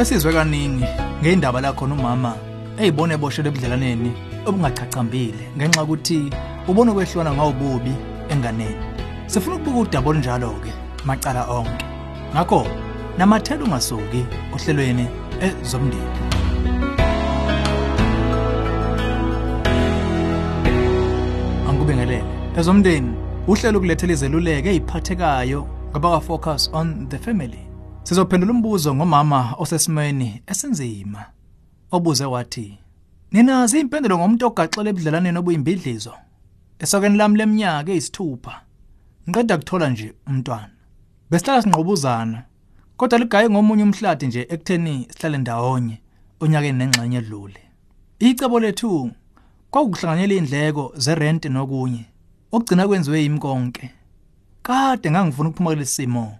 Esizwe kaningi ngeindaba la khona umama eyibone eboshele ebudlelaneni obungachachambile ngenxa ukuthi ubona ukwehlwana ngawububi enganeni. Sifuna ukubuka udaba olunjalo ke macala onke. Ngakho namathela ungasuki ohlelweni ezomndeni. Angikubingelele. Ezomndeni uhlelo ukulethela izeluleko eziphathekayo ngabaka focus on the family. Sizophendula umbuzo ngomama osesimeni esinzima. Obuze wathi, "Ninazi impendulo ngomuntu ogaxele ebudlelaneni obuyimbidlizo?" Esokeni lami leminyaka eyisithupha. Ngiqeda kuthola nje umntwana. Besihlala sinqobuzana, kodwa ligaye ngomunye umhlati nje ekutheni sihlale ndawonye onyakeni nengxenye edlule. Icebo lethu kwakuhlanganyela indleko zerent nokunye. Okugcina kwenziwe yimi konke. Kade ngangifuna ukuphuma kulesi simo.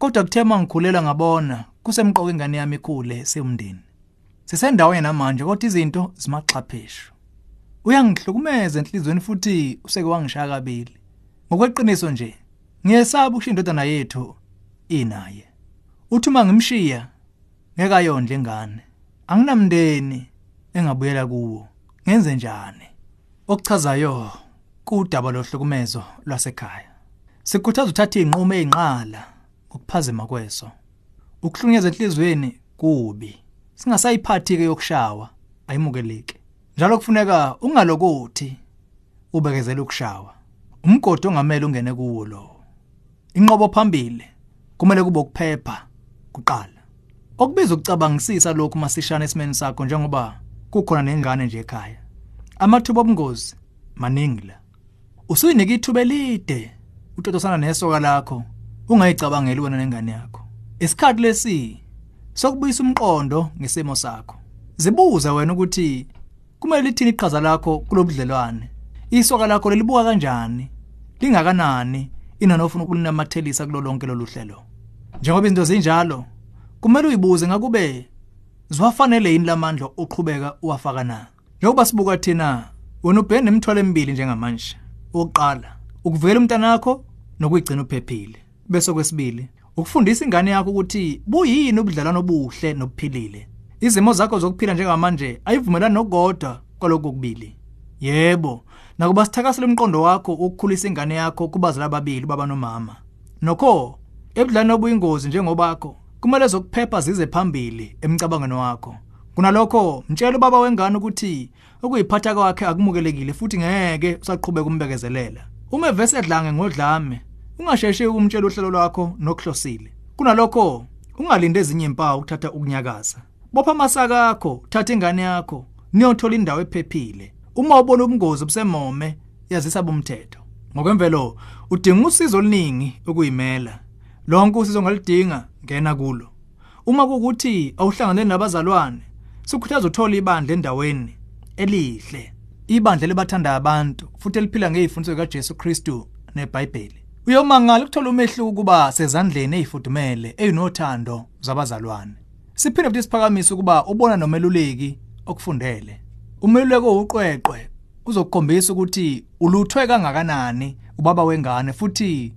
Kodwa kuthe mangikhulela ngabona kusemqoka ingane yami ikhule seyumndeni. Sisendaweni namanje kodwa izinto zimaxhaphisho. Uyangihlukumeza enhlizweni futhi useke wangishaya kabili. Ngokweqiniso nje, ngiyesaba ukushiya indodana yethu inaye. Uthi uma ngimshiya ngeke ayondle ingane. Anginamndeni engabuyela kuwo. Ngenze njani? Okuchazayo kudaba lohlukumezo lwasekhaya. Sikhuthaza uthatha izinqumo ezinqala ukuphazima kweso. Ukuhlunyeza enhlizweni kubi. Singasayiphathi ke yokushawa ayimukeleki. Njalo kufuneka ungalokothi ubekezela ukushawa. Umgodi ongamele ungene kuwo lo. Inqobo phambili kumele kube ukuphepha kuqala. Okubiza ukucabangisisa lokhu masishana esimeni sakho njengoba kukhona nengane nje ekhaya. Amathuba obungozi maningi la. Usuyinika ithuba elide utotosana nesoka lakho ungayicabangeli wena nengane yakho. Isikhathi lesi sokubuyisa umqondo ngesimo sakho. Zibuza wena ukuthi kumele lithini iqhaza lakho kulobudlelwane. Isoka lakho lelibuka kanjani? Lingakanani inani ofuna ukulinamathelisisa kulolonke lolu hlelo. Njengoba izinto zinjalo, kumele uyibuze ngakube ziwafanele yini lamandla oqhubeka uwafaka na. Njengoba sibuka thina, wena ubhene nemithwalo emibili njengamanje. Oqala, ukuvikela umntana wakho nokuyigcina uphephile. Bese kwesibili, ukufundisa ingane yakho ukuthi buyini ubudlelwano obuhle nobuphilile. Izimo zakho zokuphila njengamanje ayivumelani nokugodwa kwaloko kubili. Yebo, nakuba sithakasela umqondo wakho ukukhulisa ingane yakho kubazali ababili baba nomama. Nokho, ebudlelwano obuyingozi njengobakho, kumele zokuphepha zize phambili emcabangweni wakho. Kunalokho, mtshela ubaba wengane ukuthi ukuyiphatha kwakhe akumukelekile futhi ngeke usaqhubeka umbekezelela. Uma evese edlange ngodlame, ungasheshi ukumtshela uhlelo lwakho nokuhlosile. Kunalokho, ungalinde ezinye impawu ukuthatha ukunyakaza. Bopha amasaka akho, thatha ingane yakho, niyothola indawo ephephile. Uma ubona ubungozi busemome, yazisa bomthetho. Ngokwemvelo, udinga usizo oluningi ukuyimela. Lonke usizo ongalidinga, ngena kulo. Uma kukuthi awuhlangane nabazalwane, sikhuthaza uthola ibandla endaweni elihle. Ibandla libathanda abantu futhi eliphila ngezimfundiso kaJesu Kristu neBhayibheli. Uyomangala ukuthola umehluko kuba sezandleni ezifudumele ezinothando zabazalwane. Siphinde futhi siphakamise ukuba ubona nomeluleki okufundele. Umeluleko uqweqwe uzokukhombisa ukuthi uluthwe kangakanani ubaba wengane futhi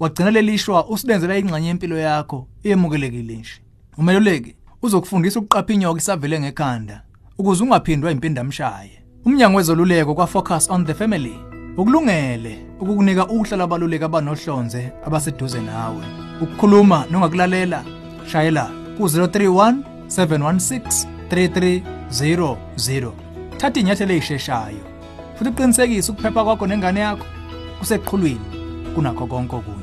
wagcina lelishwa usibenzela ingxenye yempilo yakho eyemukelekile nje. Umeluleki uzokufundisa ukuqapha inyoka isavele ngekhanda ukuze ungaphindwa impindamshaye. Umnyango wezoluleko kwa Focus on the Family ukulungele ukukunika uhla labaluleki abanohlonze abaseduze nawe. Ukukhuluma nongakulalela shayela ku031 716 3300. Thatha inyathelo ezisheshayo futhi uqinisekise ukuphepha kwakho nengane yakho kuseqhulwini kunakho konke okunye.